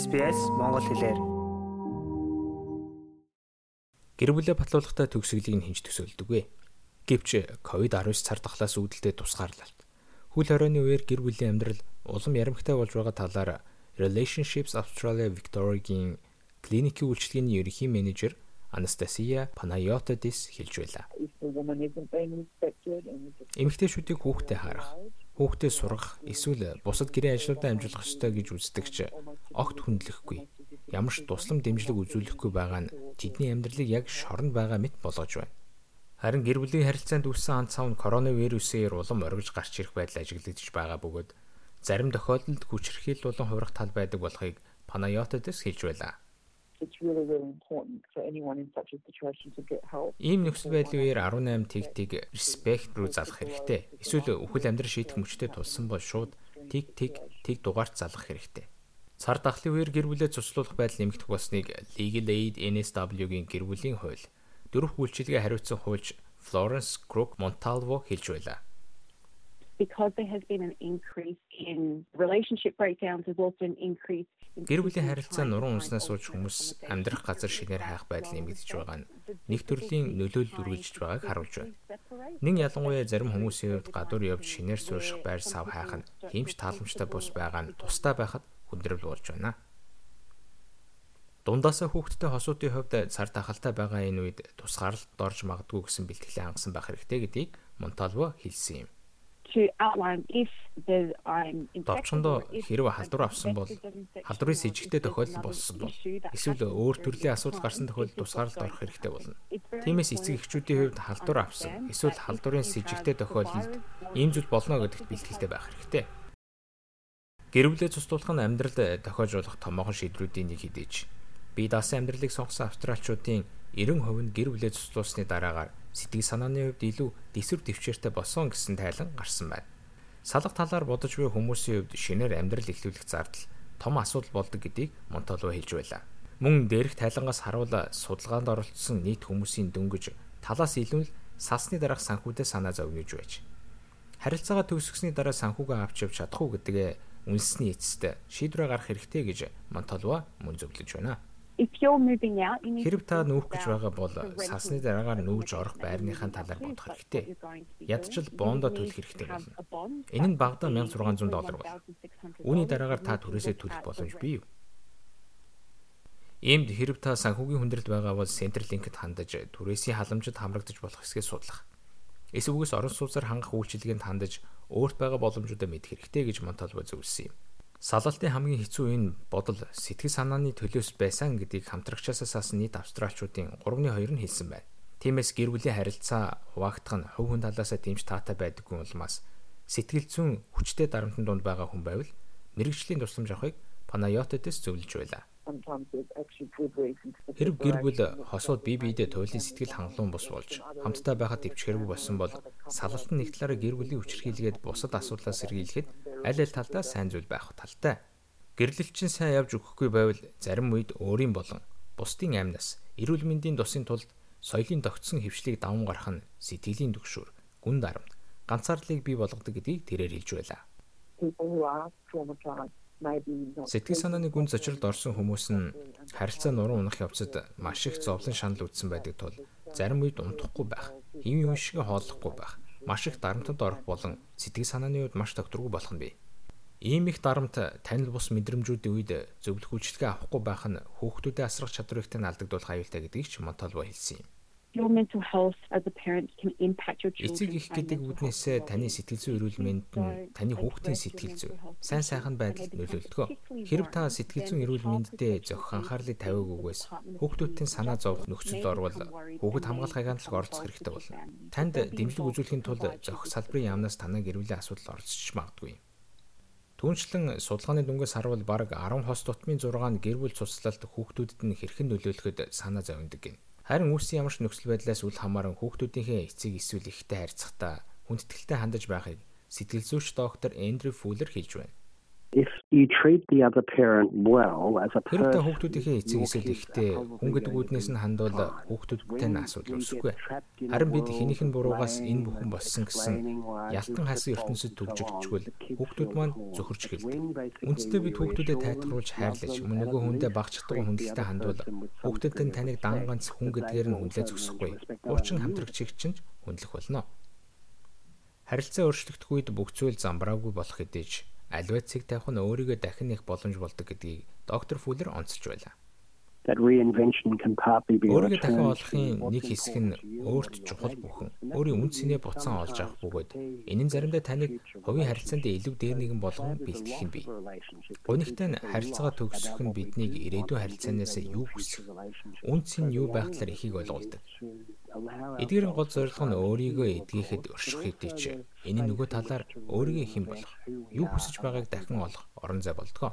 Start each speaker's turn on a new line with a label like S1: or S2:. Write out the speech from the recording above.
S1: SBS Монгол хэлээр. Гэр бүлээ батлуулгатай төгсгөлийг нь хинж төсөөлдөггүй. Гэвч COVID-19 цар тахлаас үүдэлтэй тусгаарлалт. Хүл хорионы үеэр гэр бүлийн амьдрал улам ярамхтай болж байгаа талаар Relationships Australia Victoria-гийн клиникийн үйлчилгээний ерөнхий менежер Анастасия Панайотодис хэлж байлаа. Эмэгтэйчүүдийг хүүхдээ харах, хүүхдээ сургах, эсвэл бусад гэрээ ажлуудаа амжуулах ёстой гэж үздэгч огт хүндлэхгүй ямар ч туслам дэмжлэг үзүүлэхгүй байгаа нь тэдний амьдралыг яг шоронд байгаа мэт болгож байна. Харин гэр бүлийн харилцаанд үүссэн анц цав нь коронавирусээр улам оргиж гарч ирэх байдал ажиглагдж байгаа бөгөөд зарим тохиолдолд хүчирхийлэл болон хувирах тал байдаг болохыг Панайотодс хэлж байлаа. Ийм нөхцөл байдлын үеэр 18 тэгтийг респект руу залах хэрэгтэй. Эсвэл үхэл амьдрал шийдэх мөчтэй тулсан бол шууд тэг тэг тэг дугаарт залах хэрэгтэй. Цар тахлын үеэр гэр бүлээ цуцлуулах байдал нэмэгдэх болсныг Legal Aid NSW-гийн гэр бүлийн хууль дөрвөн үйлчилгээ хариуцсан хуульч Florence Crook Montalvo хэлж байлаа.
S2: Because there has been an increase in relationship breakdowns there's also an increase
S1: Гэр бүлийн харилцаа нуруу унснаас сууж хүмүүс амьдрах газар шинээр хайх байдал нэмэгдэж байгаа нь нэг төрлийн нөлөөлөл үргэлжлэж байгааг харуулж байна. Нэг ялангуяа зарим хүмүүсийн хувьд гадуур явж шинээр суурших байр сав хайх нь хэмж тааламжтай бус байгаа нь тустай байхад хүндрэл болж байна. Дундаасаа хүүхдтэй хосуудын хувьд цар тахалтай байгаа энэ үед тусгаарлалт орж магадгүй гэсэн бэлтгэлээ хангасан байх хэрэгтэй гэдгийг Монталво хэлсэн юм Товчондоо хэрэг халдвар авсан бол халдварын с ิจ гтэй тохиолдол болсон бол эсвэл өөр төрлийн асуудал гарсан тохиолдолд тусгаарлалт орох хэрэгтэй болно. Тиймээс эцэг эхчүүдийн хувьд халдвар авсан эсвэл халдварын с ิจ гтэй тохиолдолд ийм зүйл болно гэдэгт бэлтгэлтэй байх хэрэгтэй. Гэр бүлээ цуцлуулах нь амьдралд тохиож болох томоохон шийдрүүдийн нэг хэдэж. Би даасан амьдралыг сонгосон австралчуудын 90% нь гэр бүлээ цуцлуулсны дараагаар сэтгэл санааны хувьд илүү дэсвэр төвчээртэй болсон гэсэн тайлан гарсан байна. Салах талаар бодож буй хүмүүсийн хувьд шинээр амьдрал эхлүүлэх зардал том асуудал болдог гэдгийг Монтоло хэлж байлаа. Мөн дээрх тайлангаас харуул судалгаанд оролцсон нийт хүмүүсийн дөнгөж талаас илүү л салсны дараах санхүүдэд санаа зовниж байж. Харилцаагаа төгсгсөний дараа санхүүгээ авч явж чадах уу гэдгээ үнсний эцэст шийдвэр гаргах хэрэгтэй гэж Монтолва мөн зөвлөж байна.
S2: If you're moving out, you need
S1: Хэрв та нүүх гэж байгаа бол сасны дараагаар нүүж орох байрныхаа талаар бодох хэрэгтэй. Ядчил бондо төлөх хэрэгтэй болно. Энэ нь багадаа 1600 доллар бол. Үүний дараагаар та түрээсээ төлөх боломж бий юу? Иймд хэрв та санхүүгийн хүндрэлд байгаа бол Centrelink-д хандаж түрээсийн халамжид хамрагдаж болох хэсгээ судлах. Эсвэл орон сууцаар хангах үйлчилгээнд хандаж өөрт байгаа боломжуудаа мэдэх хэрэгтэй гэж Монталбо зөвлөсөн юм. Салалтын хамгийн хэцүү энэ бодол сэтгэл санааны төлөөс байсан гэдгийг хамтрагчаас саасан нийт австралчуудын 3.2 нь хэлсэн байна. Тиймээс гэр бүлийн харилцаа хуваагдах нь хувь хүн талаасаа дэмж таатай байдаггүй улмаас сэтгэл зүйн хүчтэй дарамтны дунд байгаа хүн байвал мэрэгжлийн тусламж авахыг Панайотодс зөвлөж байлаа. Хэрв гэр бүл хосууд бие биедээ туйлын сэтгэл хангалуун бус болж хамтдаа байхад дэвчгэргүй болсон бол салалт нь нэг талаараа гэр бүлийн хүчрхийлгээд бусад асуудлаас сэргийлэхэд аль аль талдаа сайн зүйл байх талтай. Гэрлэлчин сайн явж өгөхгүй байвал зарим үед өөрийн болон бусдын амнаас эрүүл мэндийн тусын тулд соёлын тогтсон хөвшлийг даван гарах нь сэтгэлийн төгшөөр гүн дарамт ганцаарлыг бий болгодог гэдгийг тэрээр хэлж байлаа. Сэтгэл санааны гүн зочролд орсон хүмүүс нь харилцаа нуруу унах явцад маш их зовлон шанал үзсэн байдаг тул зарим үед унтахгүй байх, хэвийн хүн шиг хооллохгүй байх, маш их дарамтанд орох болон сэтгэл санааны үед маш тогтворгүй болох нь бий. Ийм их дарамт танил бус мэдрэмжүүдийн үед зөвлөх үйлчлэгээ авахгүй байх нь хүүхдүүдэд асрах чадварыг тань алдагдуулах аюултай гэдгийг ч Монталво хэлсэн юм
S2: your mental health as a parent can impact your children.
S1: Эцэг их гэдэг үднээсээ таны сэтгэл зүйн эрүүл мэнд нь таны хүүхдийн сэтгэл зүй, сайн сайхан байдалд нөлөөлдөг. Хэрв та сэтгэл зүйн эрүүл мэндэд зохих анхаарлыг тавиагүйгээс хүүхдүүдийн санаа зовх нөхцөлд орвол хүүхэд хамгаалах агентлаг оролцох хэрэгтэй болно. Танд дэмжлэг үзүүлэхийн тулд зохих салбарын яамнаас танай гэрүүлийн асуудал оролцож магадгүй. Түүнчлэн судалгааны дүнгээс харуул бараг 10 хос тутмын 6 нь гэр бүл цуцлалт хүүхдүүдэд нь хэрхэн нөлөөлөхөд санаа зовндог гин. Харин үүссэн ямар ч нөхцөл байдлаас үл хамааран хүүхдүүдийнхээ эцэг эсвэл ихтэй харьцахдаа хүндэтгэлтэй хандаж байхыг сэтгэл зүйч доктор Эндрю Фуллер хэлж байна.
S3: If you treat the other parent well as a
S1: person Хэрвээ хүүхдүүдийнхээ эцэг эсэл ихтэй хүн гэдэг үүднээс нь хандвал хүүхдүүдтэй нь асуудал үүсэхгүй. Харин бид хэнийх нь буруугаас энэ бүхэн болсон гэсэн ялтан хасан ертөнцид төгжигдчихвэл хүүхдүүд маань зөхөрч эхэлдэг. Үндсдээ бид хүүхдүүдэд тайлбарлуулж хайрлаж мөн нөгөө хүндээ багцдаггүй хүндэлтэй хандвал хүүхдэд нь таныг дан ганц хүн гэдгээр нь хүнлээ зөксөхгүй. Хуучин хамтрагчийг чинь хүндлэх болно. Харилцаа өөрчлөгдөх үед бүх зүйл замбраагүй болох хэдий аливаа цэг тавих нь өөрийгөө дахин их боломж болдог гэдгийг доктор Фуллер онцолж байлаа. Өөрийгөө дахин олохын нэг хэсэг нь өөрт чухал бүхэн. Өөрийн үн цэнэ буцаан олж авах бөгөөд энэ нь заримдаа таныг хувийн харилцаанд илүү дээр нэгэн болгон бэлтгэх нь бий. Гунигтай нь харилцаагаа төгсөх нь биднийг ирээдүйн харилцаанаас юу хүсэх, үн цэн юу байх талаар ихийг ойлгуулдаг. Эдгээрийн гол зорилго нь өөрийгөө эдгээхэд өршөх хэдий ч энэ нөгөө талаар өөрийгөө хэн болох, юу хүсэж байгааг дахин олох орон зай болдгоо.